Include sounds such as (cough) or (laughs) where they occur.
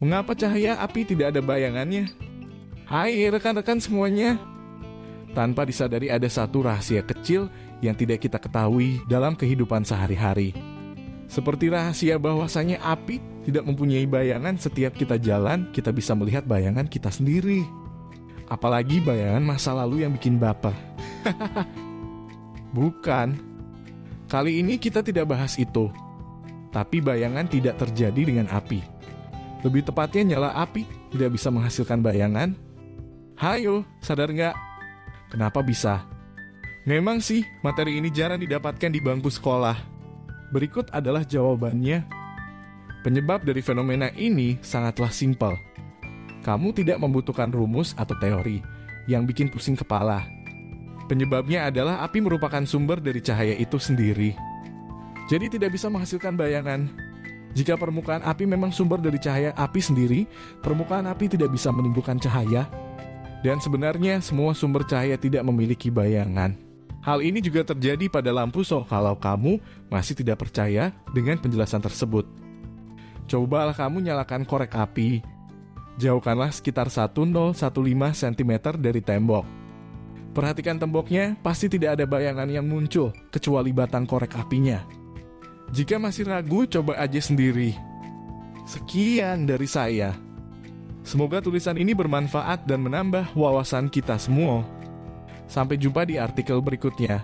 Mengapa cahaya api tidak ada bayangannya? Hai rekan-rekan semuanya. Tanpa disadari ada satu rahasia kecil yang tidak kita ketahui dalam kehidupan sehari-hari. Seperti rahasia bahwasanya api tidak mempunyai bayangan setiap kita jalan, kita bisa melihat bayangan kita sendiri. Apalagi bayangan masa lalu yang bikin baper. (laughs) Bukan. Kali ini kita tidak bahas itu. Tapi bayangan tidak terjadi dengan api. Lebih tepatnya nyala api tidak bisa menghasilkan bayangan. Hayo, sadar nggak? Kenapa bisa? Memang sih, materi ini jarang didapatkan di bangku sekolah. Berikut adalah jawabannya. Penyebab dari fenomena ini sangatlah simpel. Kamu tidak membutuhkan rumus atau teori yang bikin pusing kepala. Penyebabnya adalah api merupakan sumber dari cahaya itu sendiri. Jadi tidak bisa menghasilkan bayangan. Jika permukaan api memang sumber dari cahaya api sendiri, permukaan api tidak bisa menimbulkan cahaya. Dan sebenarnya semua sumber cahaya tidak memiliki bayangan. Hal ini juga terjadi pada lampu so kalau kamu masih tidak percaya dengan penjelasan tersebut. Cobalah kamu nyalakan korek api. Jauhkanlah sekitar 1015 cm dari tembok. Perhatikan temboknya, pasti tidak ada bayangan yang muncul kecuali batang korek apinya. Jika masih ragu, coba aja sendiri. Sekian dari saya. Semoga tulisan ini bermanfaat dan menambah wawasan kita semua. Sampai jumpa di artikel berikutnya.